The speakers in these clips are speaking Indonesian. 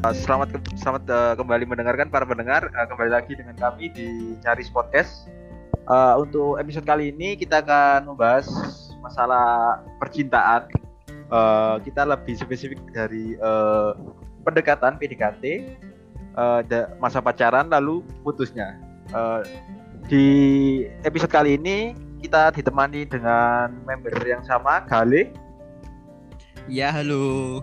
Uh, selamat ke- selamat uh, kembali mendengarkan para pendengar uh, kembali lagi dengan kami di Nyaris Podcast. Uh, untuk episode kali ini kita akan membahas masalah percintaan. Uh, kita lebih spesifik dari uh, pendekatan PDKT, uh, masa pacaran lalu putusnya. Uh, di episode kali ini kita ditemani dengan member yang sama, Gale. Ya, halo.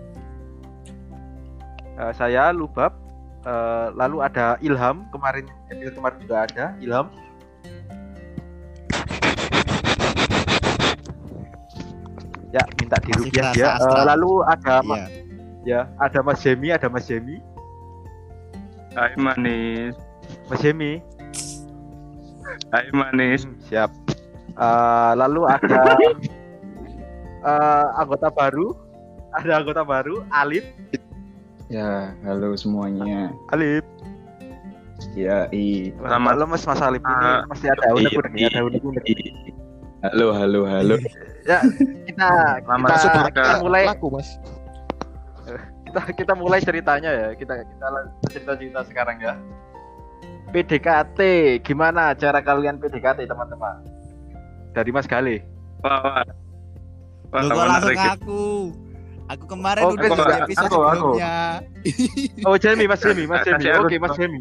Uh, saya Lubab. Uh, lalu ada Ilham kemarin episode kemarin juga ada Ilham. Ya minta di Masih rupiah kerasa ya. Uh, lalu ada Ma- Iya. ya ada Mas Jemi, ada Mas Jemi, Hai manis, Mas Jemi. hai manis. Hmm, siap. Uh, lalu ada uh, anggota baru, ada anggota baru Alif. Ya, halo semuanya. Alif. Ya, i. Selamat. Halo Mas Mas Alif ini Ah, masih ada unek-unek, ya, ada unek-unek. Halo, halo, halo. Ya, kita kita, kita mulai laku mas kita kita mulai ceritanya ya. Kita kita cerita cerita sekarang ya. PDKT, gimana cara kalian PDKT teman-teman? Dari Mas Gale. Wah, wah. Wah, langsung aku. Aku kemarin Oh, udah aku, di aku, episode aku, aku. sebelumnya. Oh, Jemi, Mas Jemi, Mas Jemi. Kasih aku Oke, Mas dong. Jemi.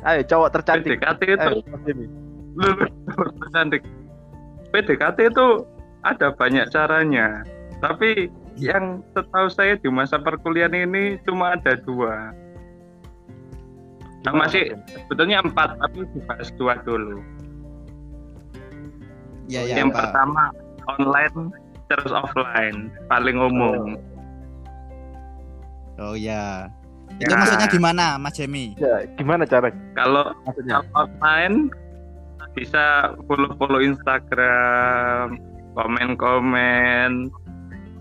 Ayo, cowok tercantik. PDKT itu, Ayo, Mas Jemi. lu lu cantik. PDKT itu ada banyak caranya. Tapi yang setahu saya di masa perkuliahan ini cuma ada dua. Nah, masih sebetulnya empat, tapi dibahas dua dulu. Ya, ya, yang Pak. pertama online, terus offline, paling umum. Oh ya. Itu Ya. maksudnya gimana, Mas Jemi? Ya, gimana caranya? Kalau Maksudnya? Offline bisa follow-follow Instagram, komen-komen,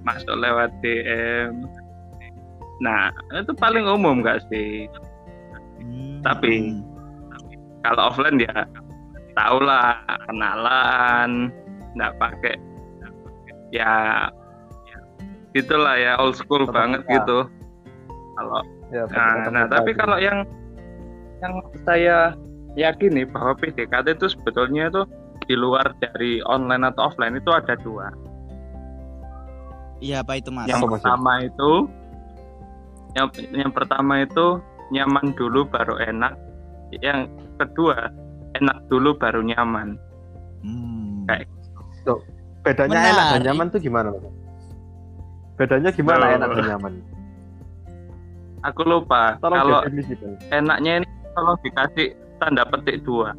masuk lewat DM. Nah, itu paling umum gak sih? Hmm. Tapi- Kalau offline ya tau lah kenalan, nggak pakai ya gitulah ya old school Tetap banget muka. gitu. Kalau Ya, Nah, tetap nah tapi gitu. kalau yang yang saya yakini bahwa PDKT itu sebetulnya itu di luar dari online atau offline itu ada dua. Iya, apa itu, Mas? Yang pertama itu yang yang pertama itu nyaman dulu baru enak. Yang kedua enak dulu baru nyaman. Hmm. Kayak- bedanya Menarik. enak dan nyaman tuh gimana? Bedanya gimana Oh. enak dan nyaman? Aku lupa Tolong kalau definisikan. enaknya ini kalau dikasih tanda petik dua.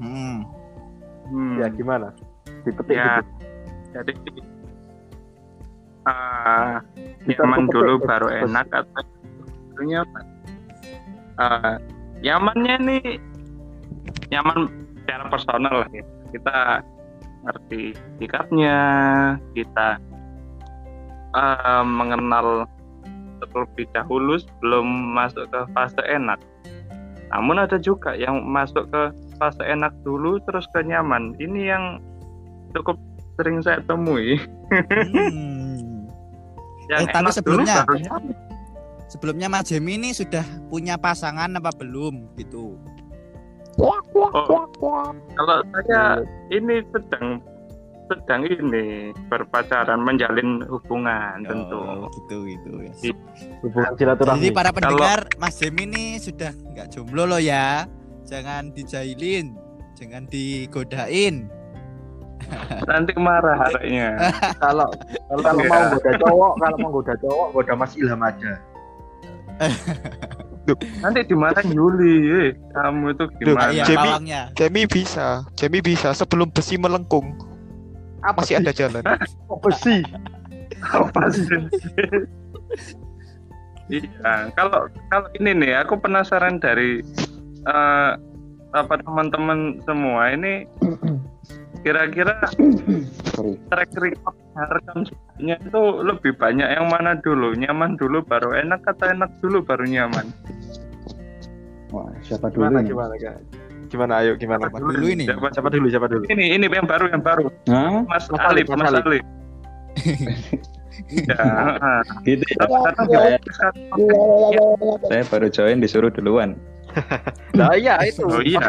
Hmm. Hmm. Ya, gimana? Dipetik Ya, gitu. jadi Bisa nyaman dulu petik, baru enak atau. Ah, nyamannya nih nyaman secara personal lah ya. Kita ngerti sikapnya, kita ah, mengenal terlebih dahulu sebelum masuk ke fase enak. Namun ada juga yang masuk ke fase enak dulu terus ke nyaman. Ini yang cukup sering saya temui. Hmm. Yang Eh, tapi enak dulu sebelumnya- nyaman. Sebelumnya Mas Jemi ini sudah punya pasangan apa belum gitu? Oh, kalau saya ini sedang sedang ini berpacaran menjalin hubungan tentu. Oh, gitu gitu ya. Hubungan silaturahmi. Jadi para pendengar Mas Jemi ini sudah nggak jomblo loh ya. Jangan dijailin, jangan digodain. Nanti marah harapnya. kalau kalau, kalau Iya. mau goda cowok, kalau mau goda cowok, goda Mas Ilham aja. Nanti dimarahin Yuli. Eh, kamu itu gimana? Iya, Jemi-. Jamie bisa Jamie bisa sebelum besi melengkung Apa masih sih? ada jalan Apa sih? Apa sih? Iya, kalau kalau ini nih aku penasaran dari eh, apa teman-teman semua ini kira-kira Sorry. track record rekam jejaknya itu lebih banyak yang mana dulu nyaman dulu baru enak atau enak dulu baru nyaman Wah, siapa dulu Gimana nih? gimana Kak? Gimana ayo gimana? Siapa dulu ini? siapa, Siapa dulu siapa dulu? ini ini yang baru yang baru Hah? Mas, Mas Alif Mas Alif Iya. heeh. Gitu ya. Saya, baru join disuruh duluan. Nah iya itu Oh, iya.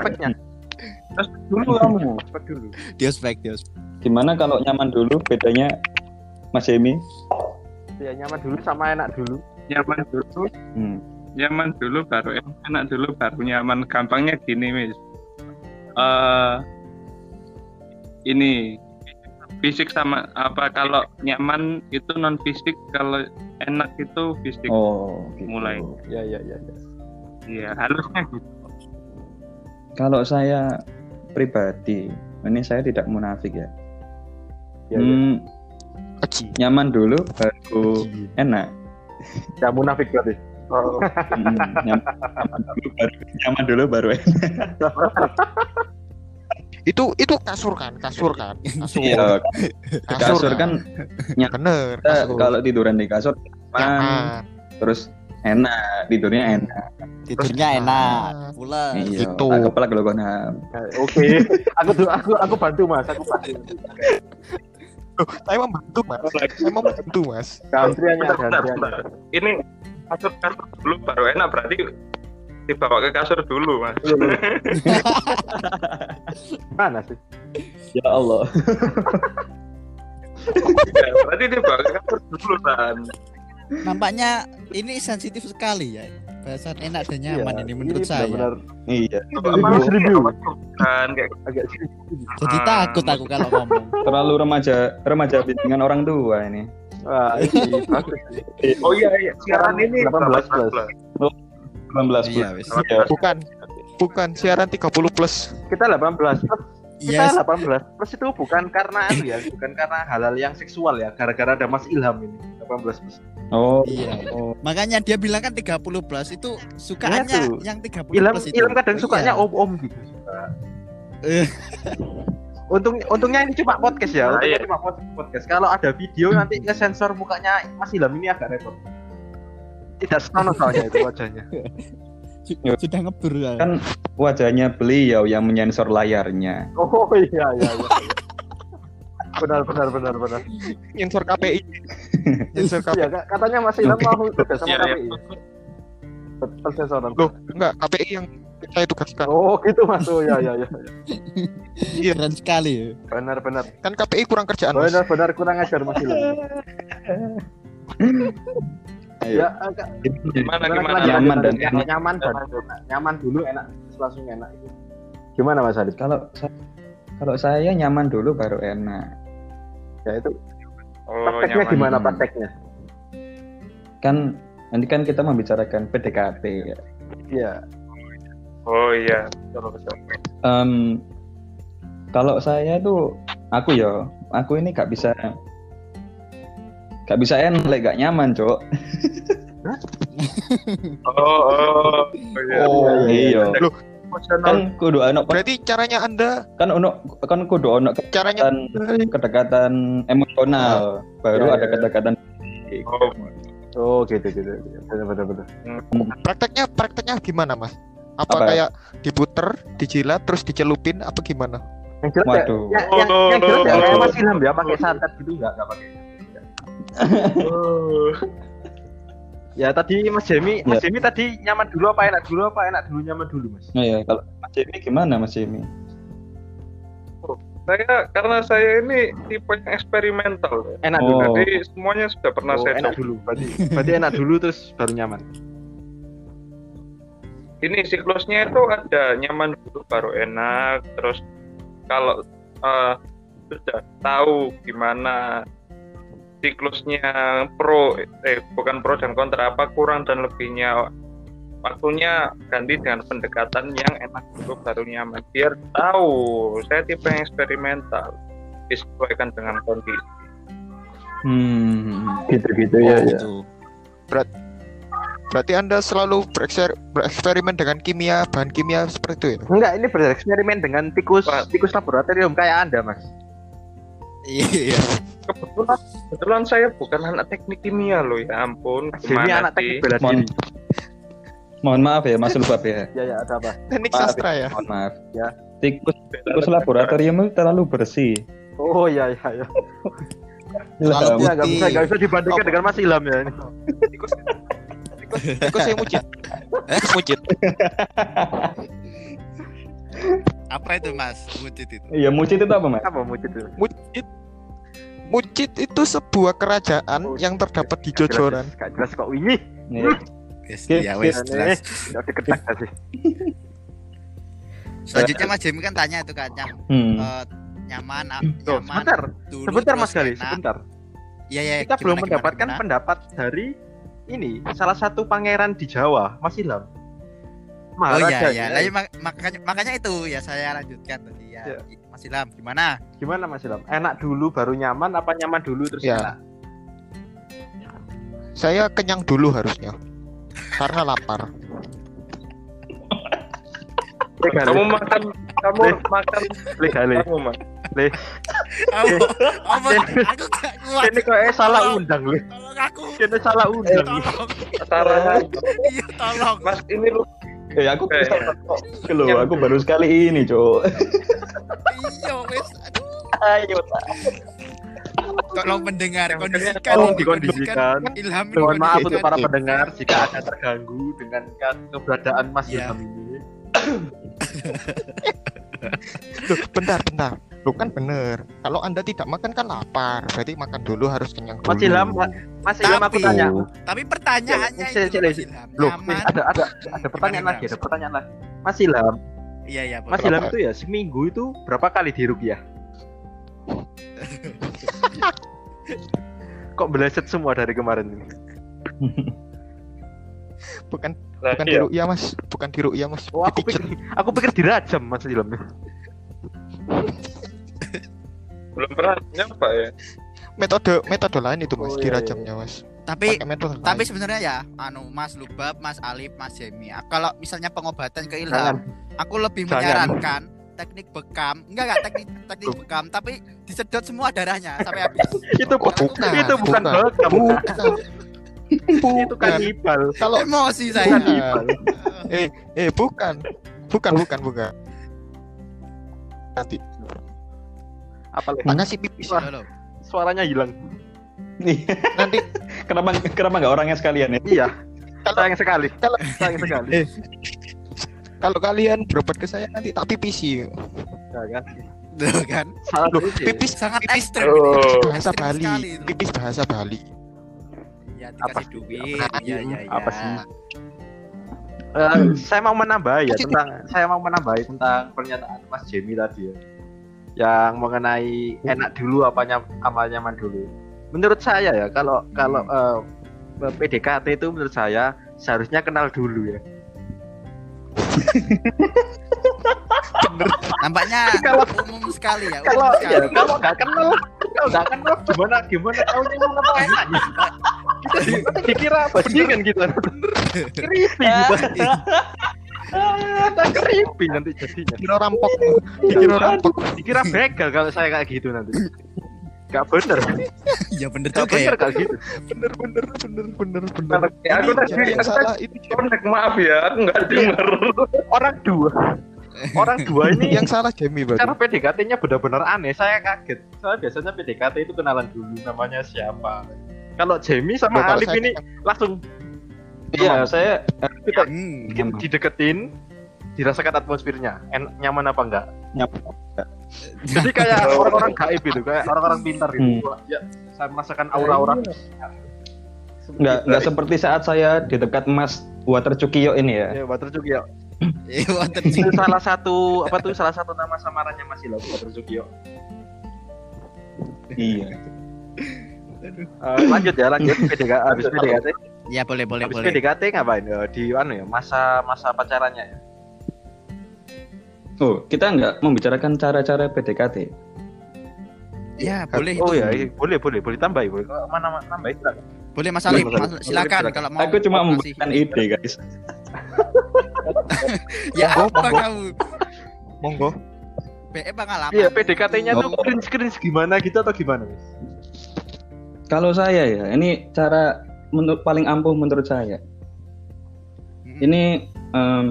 Terus dulu kamu. Aspek dulu. Di ospek, di ospek. Gimana kalau nyaman dulu bedanya Mas Emi? Ya nyaman dulu sama enak dulu. Nyaman dulu, Hmm. nyaman dulu baru enak, enak dulu baru nyaman. Gampangnya gini, Mis. Eh ini fisik sama apa kalau nyaman itu non fisik kalau enak itu fisik Oh, gitu. Mulai. Ya ya ya. ya. iya harusnya gitu Kalau saya pribadi, ini saya tidak munafik ya. Ya, ya. Hmm, Aji. nyaman dulu baru enak. Ya munafik berarti. oh, Hmm, nyaman, nyaman dulu baru nyaman dulu baru enak. Itu itu kasur kan, kasur kan. Kasur. Iya, kasur kan bener. kita Kasur. kalau tiduran di kasur nyaman, terus enak, tidurnya enak. Tidurnya enak. Pulas. Iya, Gitu. tak kepala kalau. Oke. aku tuh aku aku bantu Mas, aku bantu. Loh, saya mau bantu mas. Saya mau bantu mas. Bentar, gantriannya. bentar. ini kasur kasur dulu baru enak berarti dibawa ke kasur dulu mas Mana sih? Ya Allah. Ya, berarti dibawa ke kasur dulu kan Nampaknya ini sensitif sekali ya. Bahasan enak dan nyaman Iya, ini menurut saya. benar Iya, Harus review. kan kayak agak Jadi Ah. takut aku kalau ngomong. terlalu remaja remaja bimbingan orang tua ini. Wah, ini oh iya iya siaran ini 18 plus. 18 Iya, wis. Iya. Bukan. Bukan siaran 30 plus. Kita 18 plus. Iya, Kita 18 plus itu bukan karena anu ya, bukan karena hal-hal yang seksual ya, gara-gara ada Mas Ilham ini. 18 plus. Oh, Iya. oh. Makanya dia bilang kan 30 plus itu sukaannya Iya tuh. yang 30 Ilham plus itu. Ilham kadang sukanya Iya. om-om gitu. suka. Eh. Untung untungnya ini cuma podcast ya, Ah, untungnya iya. cuma pod- podcast. Kalau ada video nanti ke sensor mukanya Mas Ilham ini agak repot. Tidak senonoh soalnya itu wajahnya. Su- Sudah ngebur ya. Kan wajahnya beliau yang menyensor layarnya. Oh iya iya iya. Benar benar benar benar. Insur KPI. Insur KPI. Kak, katanya Mas Ilham mau sama Iya, iya. KPI. Betul sensoran. Loh, enggak KPI yang saya tugaskan. Oh gitu Mas. Oh iya iya iya. Iya. Keren sekali ya. Benar benar. Kan KPI kurang kerjaan mas. Benar benar kurang ajar Mas Ilham. Ayo. Ya, agak gimana Gimana Nyaman dan enak. nyaman dan enak. nyaman dulu enak langsung enak itu gimana mas Adit Kalau saya, kalau saya nyaman dulu baru enak. Ya itu oh prakteknya nyaman. gimana prakteknya? Kan nanti kan kita membicarakan PDKT ya. iya. Oh iya. Betul betul. Em, kalau saya tuh aku ya, aku ini gak bisa gak bisa enak, gak nyaman, Cok. oh oh iya. Oh, iya. Loh, Emosional. Kan kudu ono berarti caranya anda, kan ono kan kudu ono caranya kedekatan, kedekatan emosional, baru Ya, ada ya, ya. kedekatan oh oh gitu gitu benar benar benar prakteknya prakteknya gimana mas? Apa, Apa? kayak diputer, dijilat, terus dicelupin, apa gimana? yang jelas ya, Waduh. ya, yang, yang jelas ya kayak Oh. mas Ilham ya pakai santet gitu enggak enggak pakai oh ya tadi Mas Jemi Mas Ya. Jemi tadi nyaman dulu apa enak dulu apa enak dulu nyaman dulu Mas? Nah ya, kalau Mas Jimmy gimana Mas Jimmy? saya karena saya ini tipe yang eksperimental. Enak Oh. dulu. Jadi semuanya sudah pernah Oh, saya enak coba. dulu. Berarti berarti enak dulu terus baru nyaman. Ini siklusnya itu ada nyaman dulu baru enak. Terus kalau eh, sudah tahu gimana siklusnya pro eh bukan pro dan kontra apa kurang dan lebihnya waktunya ganti dengan pendekatan yang enak dulu baru nyaman biar tahu saya tipe yang eksperimental disesuaikan dengan kondisi Hmm. gitu gitu Oh, ya ya gitu. Berarti anda selalu berekser- bereksperimen dengan kimia, bahan kimia seperti itu ya? enggak ini bereksperimen dengan tikus Pak. tikus laboratorium kayak anda Mas Iya. kebetulan kebetulan saya bukan anak teknik kimia loh ya ampun gimana anak teknik bela diri mohon maaf ya Mas Lubab ya. ya ya ada apa Teknik Maaf sastra ya? Mohon maaf. Ya. Tikus tikus laboratorium itu terlalu bersih. oh iya iya iya Terlalu Ilham. Ya nggak bisa nggak bisa dibandingkan Oh. dengan Mas Ilham ya ini. Ikut ikut ikut saya mujid. Ikut mujid. Apa itu Mas? Wujud itu. Iya, mucit itu apa, Mas? Apa mucit itu? Mujid Mujid itu sebuah kerajaan Oh, yang terdapat di Jojoran. Gak jelas kok ini. Iya. Yes, Oke, ya oke. wes jelas. Udah sih. Selanjutnya Mas Jemi kan tanya itu kan Hmm. eh, nyaman, ah, Tuh, nyaman. sebentar, dulu, sebentar Mas Gali, enak. sebentar. Iya ya. Kita belum mendapatkan pendapat dari ini salah satu pangeran di Jawa, Mas Ilham. Oh Maharaja. iya iya, Lah, iya, mak- makanya makanya itu ya saya lanjutkan tadi ya. Ya. Mas Ilham gimana? Gimana Mas Ilham? Enak dulu baru nyaman apa nyaman dulu terus Ya. enak? Saya kenyang dulu harusnya. Karena lapar. Kamu makan, kamu makan, legal. kamu makan. Apa? Apa? Aku gak kuat. Ini kok eh salah undang loh. Tolong aku. Ini salah undang. Tolong. Iya tolong. Mas ini lu Eh, aku. Oke loh, aku baru sekali ini, Cok. Iya wes. Aduh. Ayo, Tolong mendengar Yang kondisikan Tolong ini, dikondisikan. Ilham ini Mohon maaf untuk para pendengar jika ada terganggu dengan ke- keberadaan Mas Ya. Ilham ini. Loh, bentar, bentar. Lu kan bener. Kalau Anda tidak makan kan lapar. Berarti makan dulu harus kenyang dulu. Mas Ilham, Mas Ilham aku Tapi- tanya. Tapi pertanyaannya Ya, itu cek, cek, Mas cek. Ilham. Loh, Nyaman. ada ada ada pertanyaan lagi, ada pertanyaan lagi. Mas Ilham, Iya iya. Mas boleh. Ilham itu ya seminggu itu berapa kali di Rupiah? Kok beleset semua dari kemarin ini? Bukan Lah, bukan iya. di ru'ya, Mas. Bukan di ru'ya, Mas. Oh, aku pikir aku pikir dirajam Mas Ilham. belum pernah nyoba ya. metode metode lain itu, Mas. Oh, iya, dirajamnya, Mas. Tapi tapi sebenarnya ya anu Mas Lubab, Mas Alif, Mas Jemi. Kalau misalnya pengobatan ke. Ilham, aku lebih Jangan. menyarankan teknik bekam. Enggak enggak teknik teknik bekam, tapi disedot semua darahnya sampai habis. itu Oh, bukan, itu bukan bukan. bekam, Bukan. itu kan Bukan. ibal. Kalau Emosi Bukan saya. eh eh bukan. Bukan, bukan, bukan. Nanti Apa lagi? tak kasih pipis. Loh. Suaranya hilang. Nih, Nanti kenapa kenapa nggak orangnya sekalian ya? Iya. Kalau- Sayang sekali. kalau- sayang sekali. Eh. kalau kalian berobat ke saya nanti tak pipisi. Ya kan? Kan Salah Loh, ya. pipis sangat Pipis. ekstrim. Oh. bahasa Bali. Pipis bahasa Bali. Ya Apa dikasih sih? duit. Apa Iya sih? iya iya. Apa sih? Eh, saya mau menambah ya tentang saya mau menambah tentang pernyataan Mas Jemi tadi ya. Yang mengenai enak dulu apa nyam, apa nyaman dulu. Menurut saya ya kalau kalau eh, PDKT itu menurut saya seharusnya kenal dulu ya. Nampaknya Kalau- umum sekali ya. Kalau umum ya sekali. kalau nggak kenal kalau nggak kenal gimana gimana tahu nyaman apa enaknya. Kita dikira bajingan gitu. Creepy gitu. Ah, tak creepy nanti jadinya. Dikira rampok. Dikira rampok. Dikira begal kalau saya kayak gitu nanti. Gak bener, Iya bener gak juga ya. bener kayak gitu. Bener bener bener bener bener. Ya, aku Ini tadi salah ini Connect, maaf ya, aku nggak dengar. Orang dua, orang dua ini yang salah Jamie berarti. cara PDKT-nya benar-benar aneh. Saya kaget. Soalnya biasanya PDKT itu kenalan dulu namanya siapa. Kalau Jamie sama Loh, kalau Alif saya- ini langsung Iya, saya kita Hmm. Nyaman. dideketin, dirasakan atmosfernya, en- nyaman apa enggak? Nyaman. Jadi kayak orang-orang gaib gitu, kayak orang-orang pintar gitu. Hmm. Ya, saya merasakan aura-aura. nggak nggak seperti saat saya di dekat Mas Water Cukiyo ini ya. Ya, Water Cukyo. Eh, wonten Itu salah satu apa tuh salah satu nama samarannya Mas Ilham Water Cukyo. Iya. Eh, lanjut ya, lanjut PDKT habis PDKT. Ya boleh boleh Habis boleh. PDKT ngapain? Eh, Di anu ya, masa-masa pacarannya ya. Oh, kita nggak membicarakan cara-cara PDKT. Ya boleh Oh itu. ya, boleh boleh boleh tambahin, boleh. Kalau Mana tambahin silakan. Boleh Mas Alif, silakan kalau mau. Aku cuma memberikan ide, guys. Ya Monggo, apa monggo. kamu? Monggo. PE pengalaman. Iya, PDKT-nya tuh Oh. cringe cringe gimana gitu atau gimana, Mas? Kalau saya ya, ini cara menurut paling ampuh menurut saya. Mm. Ini em,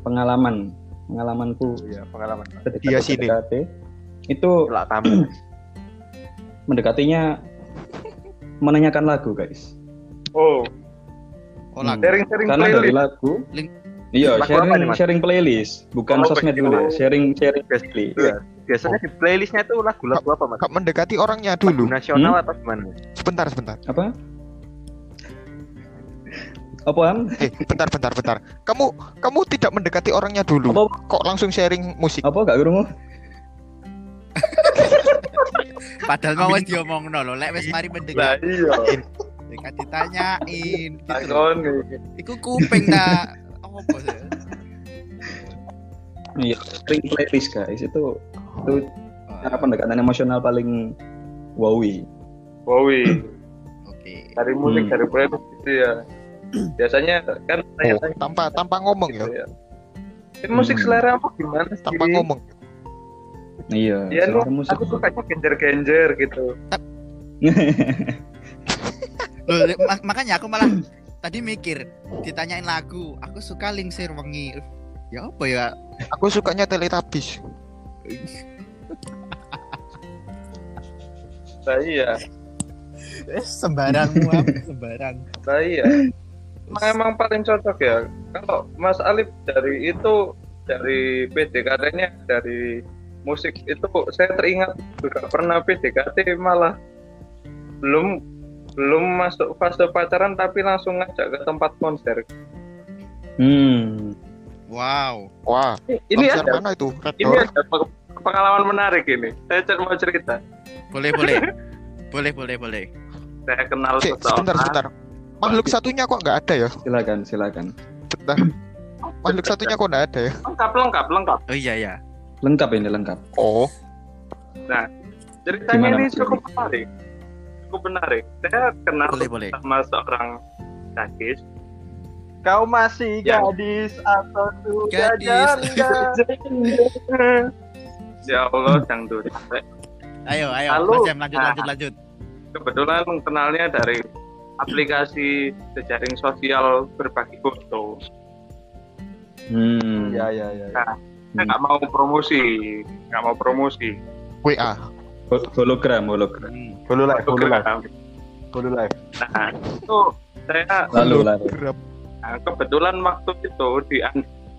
pengalaman pengalamanku Iya, pengalaman. ketika Dia sini. PDKT itu mendekatinya menanyakan lagu guys. Oh, Oh, Hmm. lagu. sharing-sharing Karena dari playlist. lagu. Link- Iya, Lagu apa sharing nih, sharing playlist, bukan Oh, sosmed dulu ya. Sharing sharing playlist. Iya. Biasanya di playlistnya itu lagu-lagu apa mas? Kak mendekati orangnya Lagu dulu. nasional Hmm? atau gimana? Sebentar, sebentar. Apa? Apaan? Eh, bentar, bentar, bentar. Kamu kamu tidak mendekati orangnya dulu. Apa? Kok langsung sharing musik? Apa gak krungu? Padahal mau wis diomongno lho, lek wis mari mendengar. iya. Ya kan ditanyain. Gitu. Takon Iku kuping ta. Apa sih? Iya, sharing playlist guys itu itu cara pendekatan emosional paling wowi. Wowi. Oke. Dari musik Hmm. dari playlist gitu ya. Biasanya kan Oh, tanya-tanya tanpa tanpa ngomong gitu ya. ya. Ini musik Hmm. selera apa gimana sih? Tanpa ngomong. Iya, Ya lu, musik. aku sukanya genjer-genjer gitu. Loh, mak- makanya aku malah tadi mikir ditanyain lagu, aku suka Lingsir Wengi. Ya apa ya? Aku sukanya Teletubbies. Nah iya, Eh, sembarang apa? sembarang. nah iya. Emang, emang paling cocok ya. Kalau Mas Alif dari itu dari PDKT-nya dari musik itu saya teringat juga pernah PDKT malah belum belum masuk fase pacaran tapi langsung ngajak ke tempat konser. Hmm. Wow. Wah, Ini konser ada mana itu? Red ini ada pe- pengalaman menarik ini. Saya cer- mau cerita. Boleh, boleh. boleh, boleh, boleh. Saya kenal Cik, sebentar, seseorang. sebentar. Makhluk satunya kok nggak ada ya? Silakan, silakan. Bentar. Makhluk satunya kok nggak ada ya? lengkap lengkap lengkap. Oh iya ya. Lengkap ini lengkap. Oh, Ceritanya Gimana, ini cukup menarik. Cukup menarik. Saya kenal Boleh, boleh. sama seorang gadis. Kau masih Ya. gadis atau sudah Gadis. janda? Ya Allah, dangdut. Ayo, ayo. Lalu, Mas Jam, lanjut, nah. lanjut, lanjut. Kebetulan kenalnya dari aplikasi jejaring sosial berbagi foto. Hmm. Ya ya ya. Nah, Saya nggak mau promosi, nggak mau promosi. WA. Ho- Hologram, hologram. Hmm. Hulu live, hulu live, Program. hulu live. Nah, itu saya Lalu lalu. Nah, kebetulan waktu itu di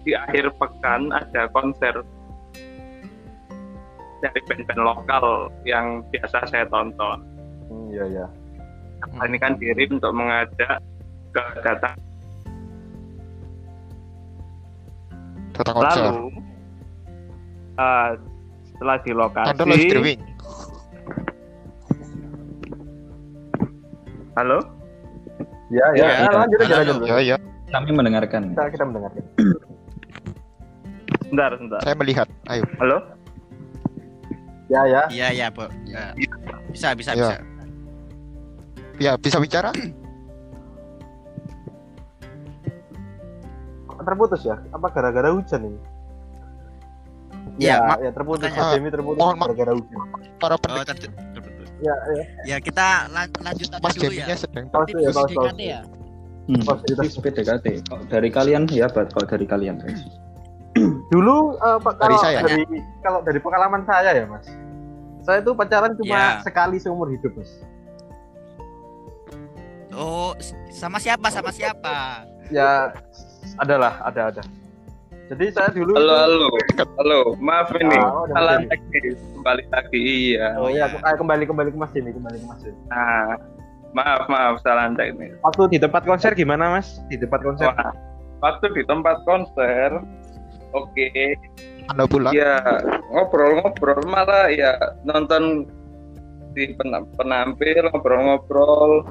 di akhir pekan ada konser dari band-band lokal yang biasa saya tonton. Hmm, Iya ya. Nah, Ini kan diri untuk mengajak ke datang Datang konser. lalu eh, setelah di Anda live lokasi streaming. halo Ya ya. Ya, Nah, lanjut aja halo. lanjut. Ya, ya. Kami mendengarkan. Kita kita mendengarkan. sebentar sebentar Saya melihat. Ayo. halo Ya ya. Iya, iya, Bu. Ya. Bisa, bisa, Ya. bisa. Ya, bisa bicara? Terputus ya? Apa gara-gara hujan ini? Ya, ya, ya terputus. makanya- Mas Demi terputus Mohon gara-gara hujan. Para Oh, pendengar ter- terputus. Ya ya. Ya, kita lan- lanjut aja Mas dulu ya. Jaminya sedang Pause ya, pause. ya. Hmm. Positif. PDKT. Dari kalian ya, Bat. Kalau dari kalian, guys. Dulu eh, Pak, Dari kalau saya. dari kalau dari pengalaman saya ya, Mas. Saya tuh pacaran cuma Ya. sekali seumur hidup, Mas. Oh, sama siapa? Sama siapa? Ya adalah, ada ada. Jadi saya dulu halo itu- halo halo maaf ini Ah, oh, salah teknis kembali lagi iya Oh iya. ya, kembali kembali ke Mas ini, kembali ke Mas ini. nah maaf maaf salah teknis Waktu di tempat konser gimana, Mas? Di tempat konser? Wah, waktu di tempat konser oke Anda pulang. ya ngobrol-ngobrol malah ya nonton di pen- penampil ngobrol-ngobrol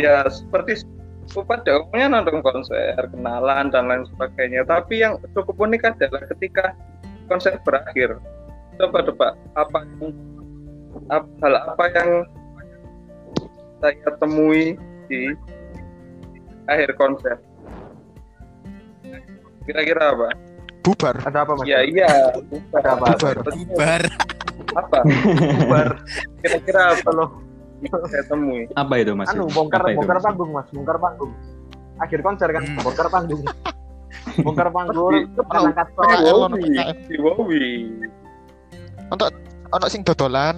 ya seperti pada umumnya nonton konser kenalan dan lain sebagainya tapi yang cukup unik adalah ketika konser berakhir coba coba apa yang hal apa yang saya temui di akhir konser kira-kira apa Bubar. Ada apa, Mas? ya iya Ada apa? Bubar. Bar. apa Bubar. kira-kira apa loh saya temui Apa itu, Mas? Anu, bongkar Apa itu, bongkar Mas? panggung, Mas. Bongkar panggung. Akhir konser kan, Hmm. bongkar panggung. bongkar panggung, Di- angkat PKL, panggung. ono PKL. di Wowi Ono sing dodolan.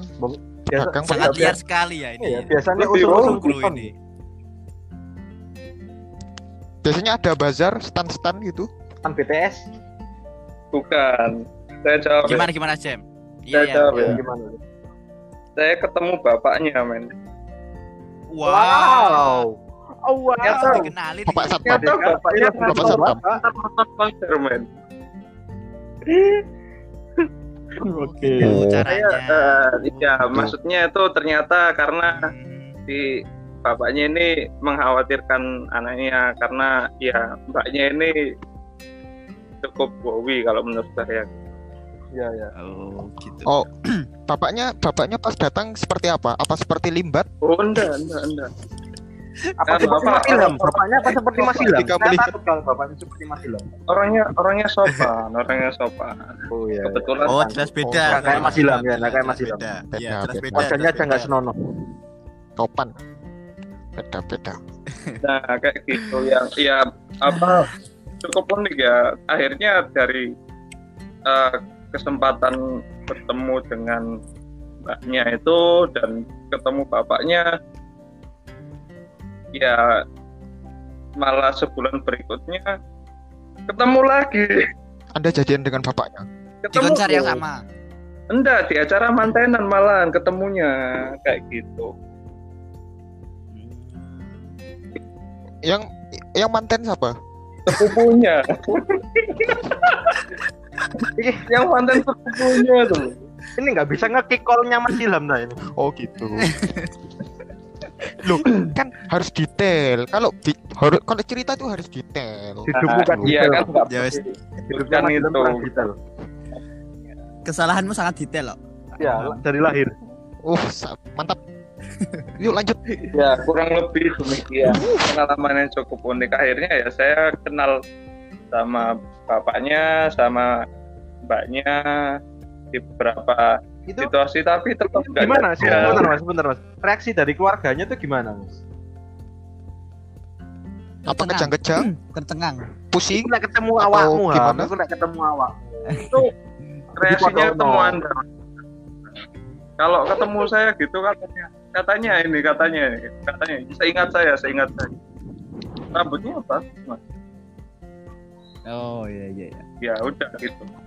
Biasa, Dagang Sangat liar sekali ya ini. iya, biasanya Lebih usul-usul ini. Biasanya ada bazar, stand-stand gitu. Kan BTS Bukan. Saya jawab. ya. Gimana gimana? Saya Iya ya. jawab ya. gimana? Saya ketemu bapaknya, men. Wow. Oh wow. Ternyata- Dikenalin. Bapak. Satpam. Ternyata bapaknya Bapak Satpam. nonton konser, men. Oke. Oh, Saya, caranya. Gitu. maksudnya itu ternyata karena Hmm. si bapaknya ini mengkhawatirkan anaknya karena ya mbaknya ini cukup wowi kalau menurut saya. Iya, iya. Oh, gitu. Oh, bapaknya bapaknya pas datang seperti apa? Apa seperti limbat? Oh, enggak, enggak, enggak. Apa Kan seperti bapak- Mas Ilham? Bapaknya apa seperti Mas Ilham? Saya takut kalau bapaknya seperti Mas Ilham. Orangnya orangnya sopan, orangnya sopan. Oh iya. Kebetulan Oh, jelas beda. nggak kayak Mas Ilham, ya, nggak kayak Mas Ilham. beda. Beda, Iya, jelas beda. beda. Wajahnya aja nggak beda. senonoh. Topan. Beda-beda. Nah, kayak gitu yang ya apa cukup unik ya. Akhirnya dari eh, kesempatan bertemu dengan mbaknya itu dan ketemu bapaknya ya malah sebulan berikutnya ketemu lagi. Anda jadian dengan bapaknya. Di Ketemu konser yang sama. Enggak, di acara mantenan malahan ketemunya kayak gitu. Yang yang manten siapa? Sepupunya. Ih, yang mantan sepupunya tuh. Ini nggak bisa nge-kick call-nya Mas Ilham nah ini. Oh gitu. Loh, kan harus detail. Kalau di- harus kalau cerita tuh harus detail. Kan Iya detail. kan nggak Ya, kan Mas Ilham itu. detail. Kesalahanmu sangat detail loh. Ya, dari lahir. Uh, mantap. Yuk lanjut. Ya kurang lebih demikian pengalaman yang cukup unik. Akhirnya ya saya kenal sama bapaknya, sama mbaknya di beberapa Itu situasi, tapi tetap nggak gimana sih? jaga. Sebentar Mas, sebentar Mas. Reaksi dari keluarganya tuh gimana Mas? Apa kejang-kejang? Tercengang. Pusing? Aku nggak ketemu Atau awakmu, gimana? Aku nggak ketemu awak. Itu reaksinya ketemu anda. Kalau ketemu saya gitu katanya, katanya ini katanya ini, katanya. Seingat saya, seingat saya. Rambutnya apa? Mas? Oh iya iya. iya. Ya udah gitu. Ya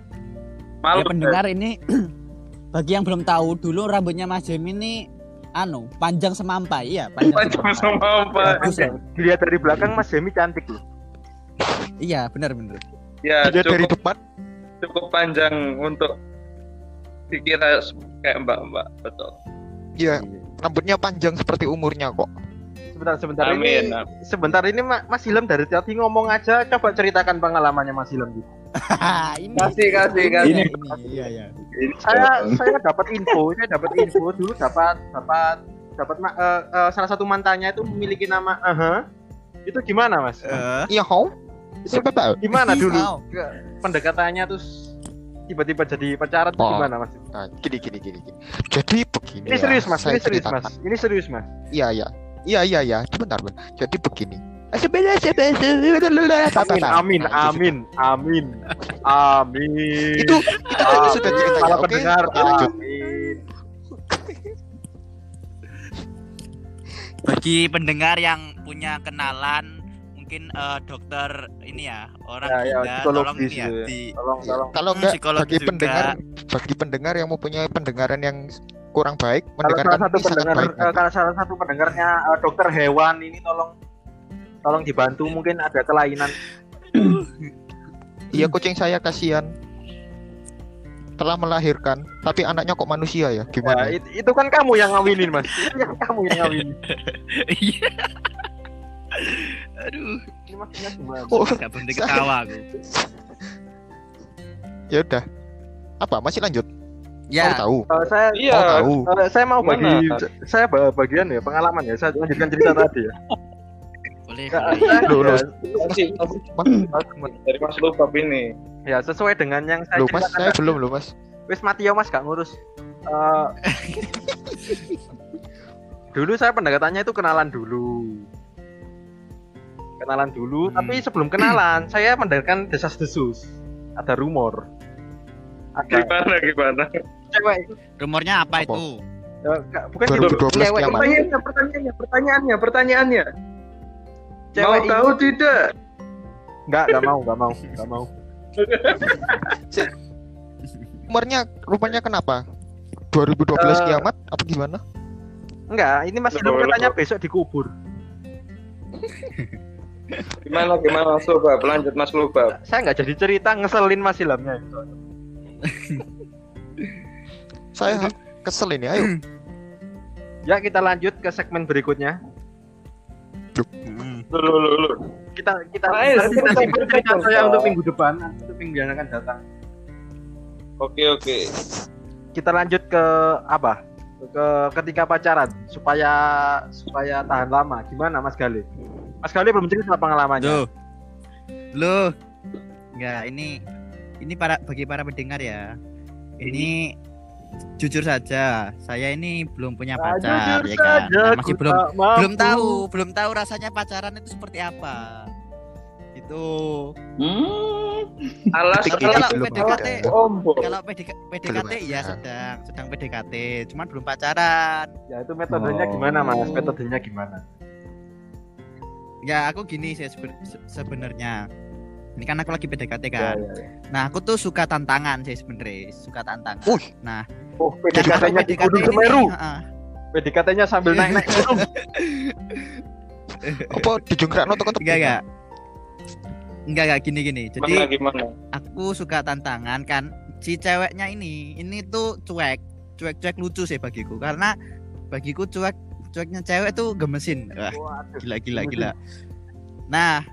Malu pendengar ini bagi yang belum tahu dulu rambutnya Mas Jem ini anu panjang semampai iya panjang, Panjang apa? Bagus ya? Dilihat dari belakang Mas Jemi cantik loh. Iya benar benar. Ya dari cukup, depan. cukup panjang untuk dikira kayak mbak-mbak betul. Iya, rambutnya panjang seperti umurnya kok. Sebentar, sebentar Amin. ini. Sebentar ini Ma- Mas Ilham dari tadi ngomong aja. Coba ceritakan pengalamannya Mas Ilham gitu. ini Kasih kasih ini, kasih. ini, iya iya. Saya saya dapat info, saya dapat info dulu dapat dapat dapat eh, eh, salah satu mantannya itu memiliki nama aha. Itu gimana Mas? Eh, Iya? Siapa tahu? Gimana dulu pendekatannya terus tiba-tiba jadi pacaran Oh. gimana Mas? Nah, gini gini gini gini. Jadi begini. Ini ya, serius Mas, ini serius ceritakan. Mas. Ini serius Mas. Iya iya. Iya iya iya. Sebentar, bentar. Jadi begini. Amin Amin, amin, amin, amin, amin. Itu itu Amin. sudah ceritanya. Oke, pendengar, amin. Bagi pendengar yang punya kenalan mungkin eh, dokter ini ya orang Ya, ya, tolong ini ya di Tolong, tolong. Kalau enggak bagi juga. pendengar bagi pendengar yang mempunyai pendengaran yang kurang baik, Kalau mendengarkan salah satu pendengar, baik. eh, kalau salah satu pendengarnya eh, dokter hewan ini tolong tolong dibantu mungkin ada kelainan. Iya kucing saya kasihan telah melahirkan, tapi anaknya kok manusia ya? Ya, Gimana? it- itu kan kamu yang ngawinin mas. Itu yang kamu yang ngawinin. Iya. Aduh, Ini maksudnya gimana? Oh, nggak berhenti ketawa aku. ya udah. Apa? Masih lanjut? Ya, Mau tahu? Eh, saya Iya. Tahu? eh, saya mau bagi Gimana? saya ba- bagian ya pengalaman ya. Saya lanjutkan cerita tadi ya. boleh. Loh, loh. Kasih dari Mas Lubab ini. ya, sesuai dengan yang saya Loh mas, saya tadi. belum loh mas. Wis mati ya mas gak ngurus. Eh, dulu saya pendekatannya itu kenalan dulu. Kenalan dulu, Hmm. tapi sebelum kenalan saya mendapatkan desas-desus. Ada rumor. Ada Gimana gimana? Cewek Rumornya apa, Apa? itu? Enggak, bukan gitu. 2012 Cewek kiamat. Pertanyaannya, pertanyaannya, pertanyaannya, pertanyaannya. Cewek Mau tahu tidak? Enggak, enggak mau, enggak mau, enggak mau. Umurnya rupanya kenapa? 2012 Eh, kiamat apa gimana? Enggak, ini Mas Ilham Loh, katanya besok dikubur. Gimana, gimana Mas Lubab? Lanjut Mas Lubab. Saya nggak jadi cerita ngeselin Mas Ilhamnya. Saya kesel ini. Ayo. Ya kita lanjut ke segmen berikutnya. Mm. Lu, lu, lu, lu. Kita kita Ayo, kita, simpan cerita saya untuk minggu depan, untuk minggu yang akan datang. Oke, oke. Kita lanjut ke apa? Ke ketika pacaran supaya supaya tahan lama. Gimana Mas Gali? Mas Gali belum cerita pengalamannya. Loh. Loh. Enggak, ini ini para bagi para pendengar ya. Ini jujur saja, saya ini belum punya Ah, pacar ya kan. saja, Nah, masih belum mampu. belum tahu, belum tahu rasanya pacaran itu seperti apa. Itu. Alas, Tapi ini kalau belum PDKT kalau PDK, PDKT Belum ya ada. sedang sedang PDKT, cuman belum pacaran. Ya itu metodenya Oh. gimana Mas? Metodenya gimana? Ya aku gini sih sebe- se- sebenarnya. Ini kan aku lagi PDKT Ya, kan. ya, ya. Nah, aku tuh suka tantangan sih sebenarnya, suka tantangan. Wih. Nah, Oh, PDKT-nya di Gunung Semeru. PDKT-nya sambil naik-naik gunung. Apa dijungkrakno tekan Enggak enggak. Enggak enggak gini gini. Jadi Gimana, gimana? aku suka tantangan kan si ceweknya ini ini tuh cuek cuek-cuek lucu sih bagiku karena bagiku cuek cueknya cewek tuh gemesin wah gila gila gila nah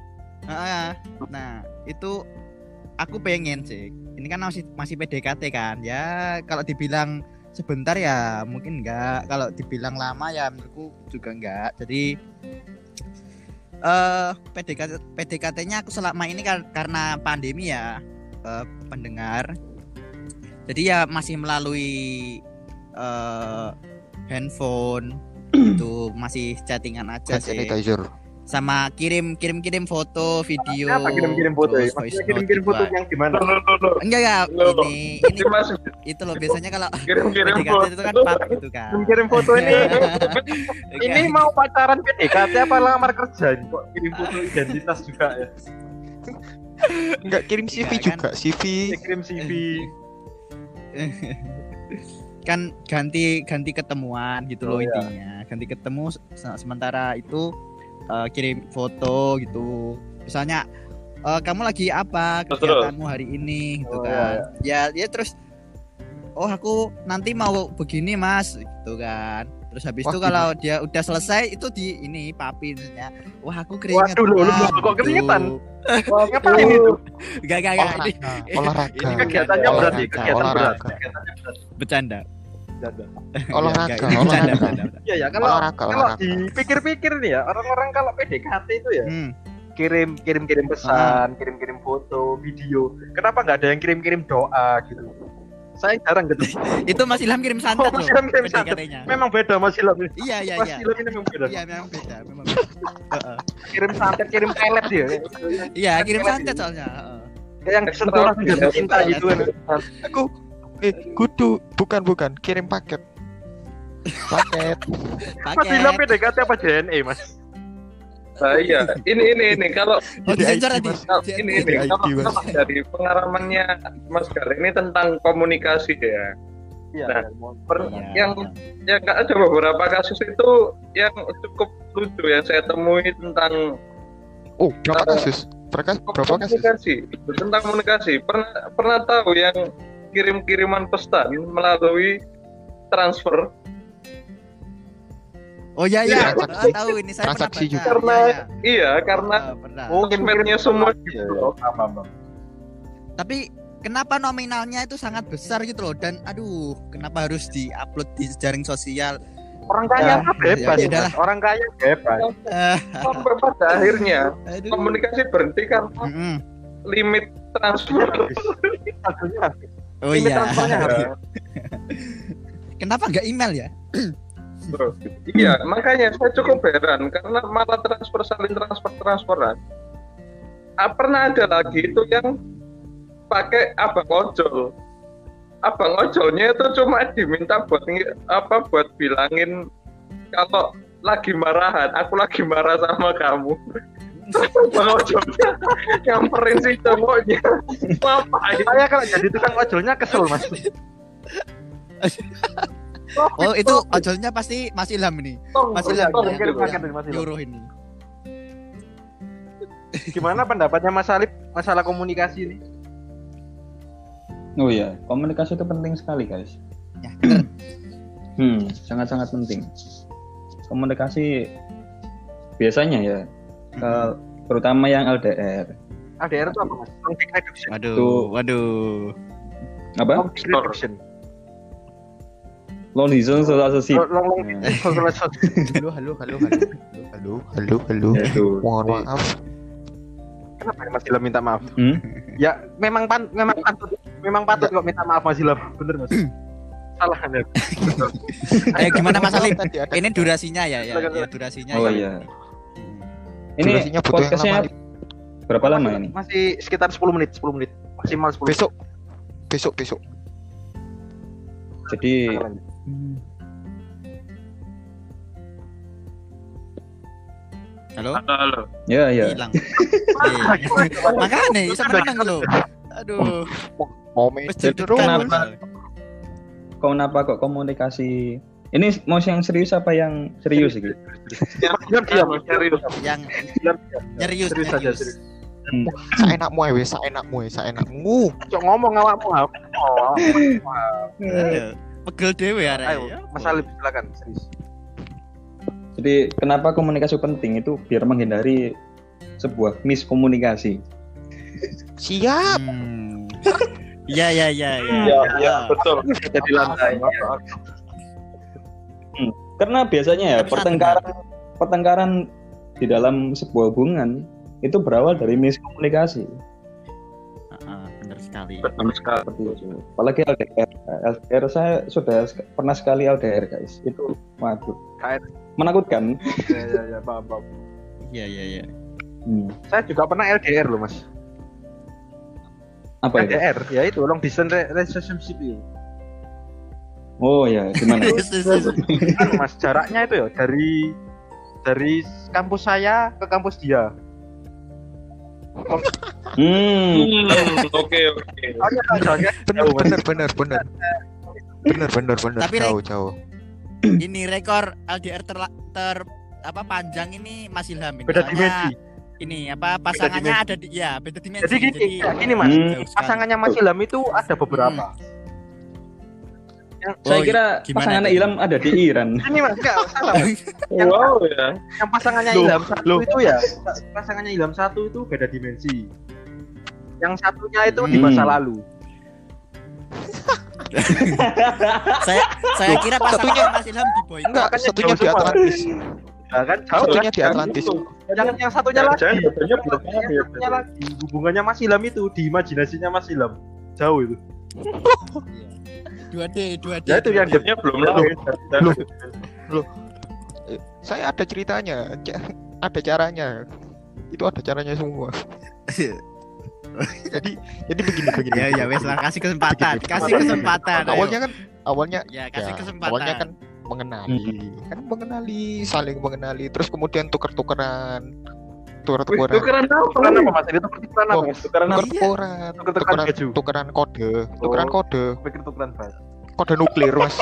heeh. nah itu aku pengen sih. Ini kan masih masih PDKT kan. Ya kalau dibilang sebentar ya mungkin enggak. Kalau dibilang lama ya menurutku juga enggak. Jadi eh PDKT PDKT-nya aku selama ini kar- karena pandemi ya eh, pendengar. Jadi ya masih melalui eh handphone itu masih chattingan aja hand sih. sanitizer. Sama kirim kirim kirim foto video Apa kirim-kirim foto ya? Maksudnya kirim-kirim gitu foto yang gimana? Enggak ya Loh. ini ini itu loh biasanya kalau kirim-kirim PDKT foto. itu kan pap gitu kan Kirim foto ini ini Enggak. mau pacaran PDKT apa lamar kerja ini kok kirim foto identitas juga ya? Enggak kirim CV Enggak, kan? juga, CV. Ya, kirim CV. kan ganti ganti ketemuan gitu loh Oh, iya. intinya ganti ketemu se- sementara itu eh, kirim foto gitu misalnya eh, kamu lagi apa kegiatanmu hari ini gitu Oh, kan ya ya terus oh aku nanti mau begini mas gitu kan terus habis Wah, itu kalau dia udah selesai itu di ini papinnya wah aku Waduh, keringet loh, loh, Mas, kok keringetan? gitu. Wah, ngapain itu? Gak, gak, gak. Ini, Olahraga, ini Kegiatannya olahraga, berarti kegiatan berat. olahraga. Kegiatannya berat. Bercanda. Olahraga, olahraga. Iya ya, kalau Olahraga, kalau olahraga. dipikir-pikir nih ya, orang-orang kalau PDKT itu ya Hmm. kirim kirim kirim pesan, kirim kirim foto, video. Kenapa nggak ada yang kirim kirim doa gitu? Saya jarang gitu. Itu Mas Ilham kirim santet Oh, loh. Mas Ilham kirim santet. Memang beda Mas Ilham ini. Iya, iya, Mas iya. Ilham ini memang beda. Iya, memang beda, memang beda. Kirim santet, kirim pelet dia. Iya, kirim santet soalnya. Kayak yang langsung jatuh cinta gitu kan. Aku eh kudu bukan bukan kirim paket. Paket. Mas Ilham Paket. PDKT apa JNE Mas? Nah, iya, ini ini ini kalau Oh, ini ini Jadi kalau, Mas. dari pengalamannya Mas Gal ini tentang komunikasi ya. Iya. Nah, Per- Iya. yang yang ada beberapa kasus itu yang cukup lucu yang saya temui tentang Oh, berapa kasus? Berapa berapa kasus? komunikasi tentang komunikasi pernah pernah tahu yang kirim-kiriman pesan melalui transfer Oh iya iya, Transaksi. Ah, tahu ini saya pernah Transaksi juga. Karena- Iya, iya. iya karena. Oh, sosmednya semua Iya, iya. Paham, paham. Tapi kenapa nominalnya itu sangat besar gitu loh dan aduh, kenapa harus diupload di jaring sosial? Orang kaya Ya, bebas. ya. Mas. Orang kaya bebas. Sampai pada akhirnya aduh. komunikasi berhenti karena Mm-mm. limit transfer Satunya Oh iya. transfernya. Kenapa nggak email ya? Bro. Iya, makanya saya cukup heran karena malah transfer saling transfer transferan. Ah, pernah ada lagi itu yang pakai abang ojol. abang ojolnya itu cuma diminta buat ngi- apa buat bilangin kalau lagi marahan, aku lagi marah sama kamu. Abang ojolnya nyamperin si cowoknya. Ngapain? Saya kalau jadi tukang ojolnya kesel mas. Oh, itu ojolnya pasti Mas Ilham ini. Mas Ilham Oh, ya, paket dari Mas Ilham. nyuruh ini. Gimana pendapatnya Mas Alip masalah komunikasi ini? Oh iya, komunikasi itu penting sekali guys. Ya, Hmm, sangat-sangat penting. Komunikasi biasanya ya, terutama yang LDR. ADR itu apa mas? Conflict reduction. Waduh, Tuh. waduh. Apa? Conflict reduction. Long distance relationship. Long long long Hmm. relationship. Halo, halo, halo, halo, halo, halo, halo. Ya, itu. Mohon maaf. Kenapa ya Mas Ilham minta maaf? Hmm? Ya memang pan memang patut memang patut kok minta maaf Mas Ilham. Bener Mas. Salah Anda. Ayo gimana Mas ada Ini durasinya ya, ya, ya durasinya Oh ya. Ini Durasinya butuh yang podcastnya lama. berapa lama ini? Masih sekitar 10 menit, 10 menit. Maksimal 10 besok. Besok, besok. Jadi menit. Halo? Halo. ya ya. Hilang. Eh, Makanya iso menang lo. Aduh, Mau. Kenapa? Mas. Kenapa kok komunikasi? Ini mau yang serius apa yang serius gitu? Diam diam serius. Yang nyerius, Serius aja serius. Saenakmu ae wis, saenakmu ae, saenakmu. Cok ngomong awakmu? Oh, Aduh, Pegel dewe arek. Ayo, Ya. Mas Alip silakan serius. Jadi kenapa komunikasi penting itu biar menghindari sebuah miskomunikasi. Siap. Hmm. Iya, iya, iya, iya. Iya, iya, betul. Jadi lantai. Karena biasanya ya Tapi pertengkaran pertengkaran di dalam sebuah hubungan itu berawal dari miskomunikasi. Heeh, benar sekali. Sekali. Seperti itu. Apalagi LDR. LDR saya sudah pernah sekali LDR guys. Itu waduh. Menakutkan. Ya ya ya, paham paham. Iya, iya, iya. Hmm. Saya juga pernah LDR loh, Mas. Apa itu? LDR, ya itu long distance re- relationship itu. Oh ya, gimana? Kan, Mas, jaraknya itu ya dari dari kampus saya ke kampus dia. hmm. Oke, oke. Soalnya soalnya Bener, jauh, Mas. bener, bener, bener. Bener, bener, bener. Tapi, Jauh, jauh. ini rekor LDR ter, ter apa panjang ini Mas Ilham ini. beda dimensi. Ini apa pasangannya ada di ya beda dimensi. Jadi gini, ya, gini Mas, Hmm. pasangannya Mas Ilham itu ada beberapa. Saya Oh, kira gimana pasangan itu? Ilham ada di Iran. Ini Mas, enggak salah. Mas. Yang, Wow ya. yang pasangannya Loh, Ilham satu loh. itu ya, pasangannya Ilham satu itu beda dimensi. Yang satunya itu di Hmm. masa lalu. saya saya kira pasangannya Satunya- Mas Ilham di boy. Enggak, Makanya satunya di. Atlantis. Nah, kan jauh Satunya kan? di Atlantis. Yang yang satunya lagi. Yang satunya lagi. Hubungannya Mas Ilham itu di imajinasinya Mas Ilham. Jauh itu. Dua D, dua D. Ya itu yang Bedanya belum lahir. Loh. Saya ada ceritanya, ada caranya. Itu ada caranya semua. jadi jadi begini begini. Ya ya wes lah kasih kesempatan, Begini. kasih kesempatan. Awalnya kan awalnya ya kasih ya, kesempatan. awalnya kan mengenali, kan mengenali, saling mengenali, terus kemudian tuker-tukeran, Tukeran apa? Tukeran apa Mas? Itu tukeran apa? Mas? Tukeran apa? tuker-tukeran, Tukeran tukeran, baju. tukeran kode, tukeran Oh. kode, Pikir tukeran baju. kode nuklir mas,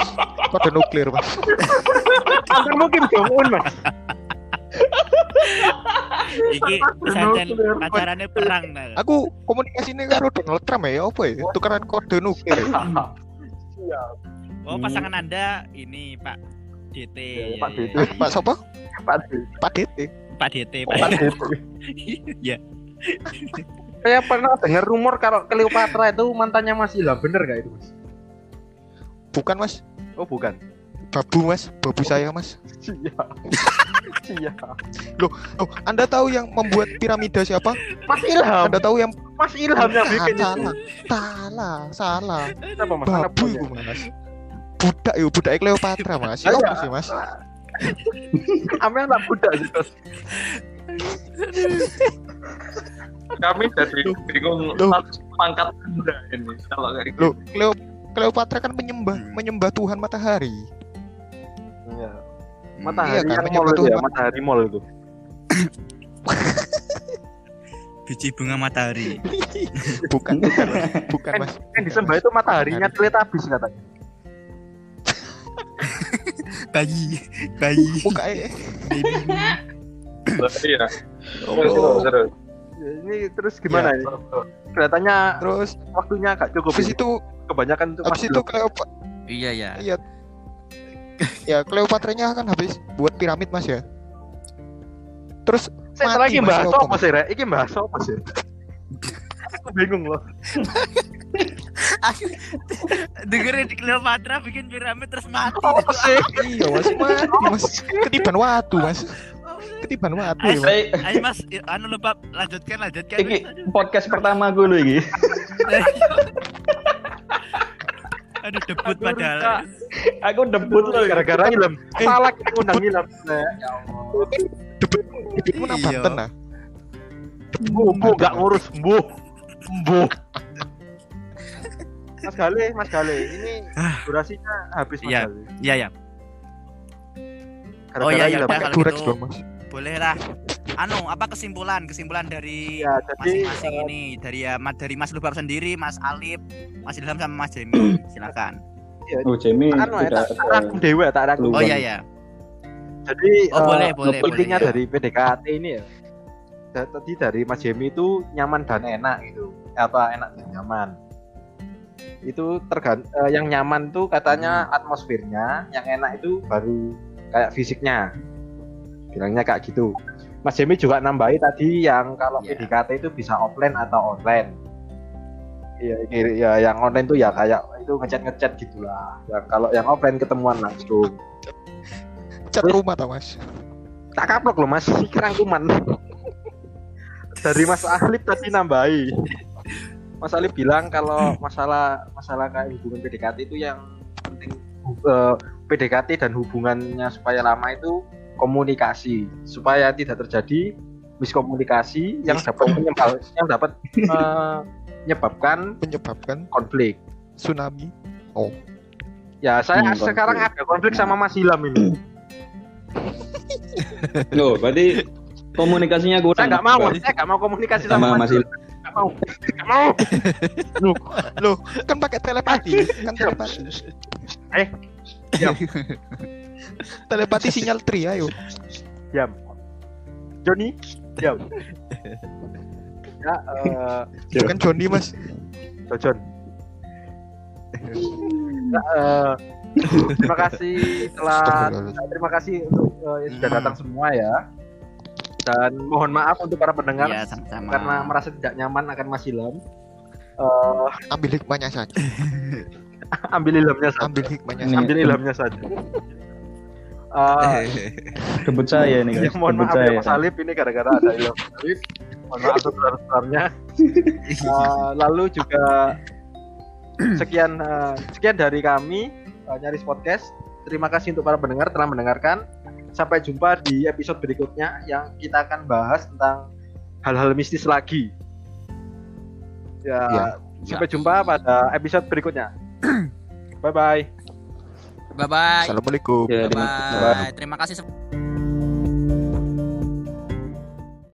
kode nuklir mas. Kan mungkin Jong Un Mas. Iki santen pacarannya perang nah. Aku komunikasinya karo Donald Trump ya, apa ya? Tukeran kode nuklir. Oh pasangan anda ini Pak DT. Ya, ya, Pak DT. Pak siapa? Pak D. Pak DT. Pak DT. Pak Pak. D. Ya. Saya pernah dengar rumor kalau Cleopatra itu mantannya Mas Ilham, bener gak itu Mas? Bukan mas, Oh bukan. babu mas, babu saya mas. Iya. Iya. Loh, Anda tahu yang membuat piramida siapa? Mas Ilham. Anda tahu yang Mas Ilham yang bikin itu. salah, salah, salah. Kenapa Mas? Babu Mas? itu mas. Budak yuk, budak Cleopatra mas. Ya Iya. apa sih mas? Ame anak budak gitu. Kami jadi bingung pangkat anda ini kalau kayak gitu. Cleo, Cleopatra kan menyembah Hmm. menyembah Tuhan matahari. Iya. Hmm. Matahari Iya kan, mall itu ya, Tuhan. matahari mall itu. Biji bunga matahari. Bukan, bukan, Mas. bukan Kan- Mas. Yang disembah itu mataharinya Teletubbies katanya. Bayi, bayi. Mukanya Iya. Oh. Terus. Ya, Ini terus gimana Iya. ini? Kelihatannya terus waktunya agak cukup. habis ini. itu Kebanyakan untuk habis itu. Cleopatra Iya ya. iya ya Cleopatranya kan habis buat piramid Mas ya. Terus Saya lagi bahas apa, sih, Rek? Iki bahas apa sih? Aku bingung loh. Dengerin di Cleopatra bikin piramid terus mati. Apa sih? iya Mas mati Mas ketiban watu Mas. Ketiban watu ya, Mas. Saya Ayo Mas, anu lupa lanjutkan lanjutkan. ini podcast pertama gue loh ini. Aduh debut Aduh, padahal. Aku debut loh. Gara-gara. Eh. Salah kita ngundang ilm. Rek. Ya Allah. Debutmu nang Iya. Banten nah. Gak ngurus mbuh. Mbuh. Mas Gale, Mas Gale, ini durasinya habis Mas Iya. Gale. Iya ya. Gara-gara Oh, iya, iya, udah. Pakai Durex gitu. dong Mas. Boleh lah. Anu, apa kesimpulan? Kesimpulan dari Ya, jadi masing-masing eh, ini dari ya Mas dari Mas Lubab sendiri, Mas Alip, Mas Ilham sama Mas Jemi. Silakan. Oh Jamie anu ya, udah tak tak rangkum dewa, tak rangkum. Oh iya ya. Jadi Oh eh, boleh, boleh, boleh. intinya ya. dari PDKT ini ya tadi dari Mas Jemi itu nyaman dan enak gitu apa enak dan nyaman itu tergant eh, yang nyaman tuh katanya Hmm. atmosfernya yang enak itu baru kayak fisiknya bilangnya kayak gitu Mas Jemi juga nambahi tadi yang kalau Iya. PDKT itu bisa offline atau online Iya, ya yang online tuh ya kayak itu ngechat ngechat gitulah. Yang kalau yang offline ketemuan langsung. Cat rumah tau Mas. tak kaplok loh mas kerangkuman dari mas Alif tadi nambahi mas Alif bilang kalau masalah masalah kayak hubungan PDKT itu yang penting eh, PDKT dan hubungannya supaya lama itu komunikasi supaya tidak terjadi miskomunikasi yang dapat menyebab, yang dapat eh, menyebabkan Menyebabkan konflik tsunami. ya saya Hmm, sekarang konflik. ada konflik sama Mas Ilham ini Loh, berarti komunikasinya kurang. saya nggak mau Berarti saya nggak mau komunikasi sama sama, Mas Mas Il. nggak mau nggak mau Kan pakai telepati, kan telepati. Eh, diam. Telepati sinyal tri ayo. diam Joni diam ya eh Bukan Johnny Mas. Jojon Ya, eh, terima kasih telah terima kasih untuk eh, yang sudah Hmm. datang semua ya dan mohon maaf untuk para pendengar Iya, sama-sama. karena merasa tidak nyaman akan Mas Ilham Eh, Ambil hikmahnya saja. ambil ilhamnya saja Ambil hikmahnya Ini- saja. ambil ilhamnya saja Eh, Debut saya nih ya, guys. mohon Debut maaf ya. Mas Alif ini gara-gara ada ilham Alif mohon maaf sebesar-besarnya Uh, lalu juga sekian uh, sekian dari kami uh, nyaris podcast. Terima kasih untuk para pendengar telah mendengarkan. Sampai jumpa di episode berikutnya yang kita akan bahas tentang hal-hal mistis lagi. Ya, Ya. sampai jumpa pada episode berikutnya. bye bye. Bye bye. Assalamualaikum. Ya, Bye bye. Terima kasih.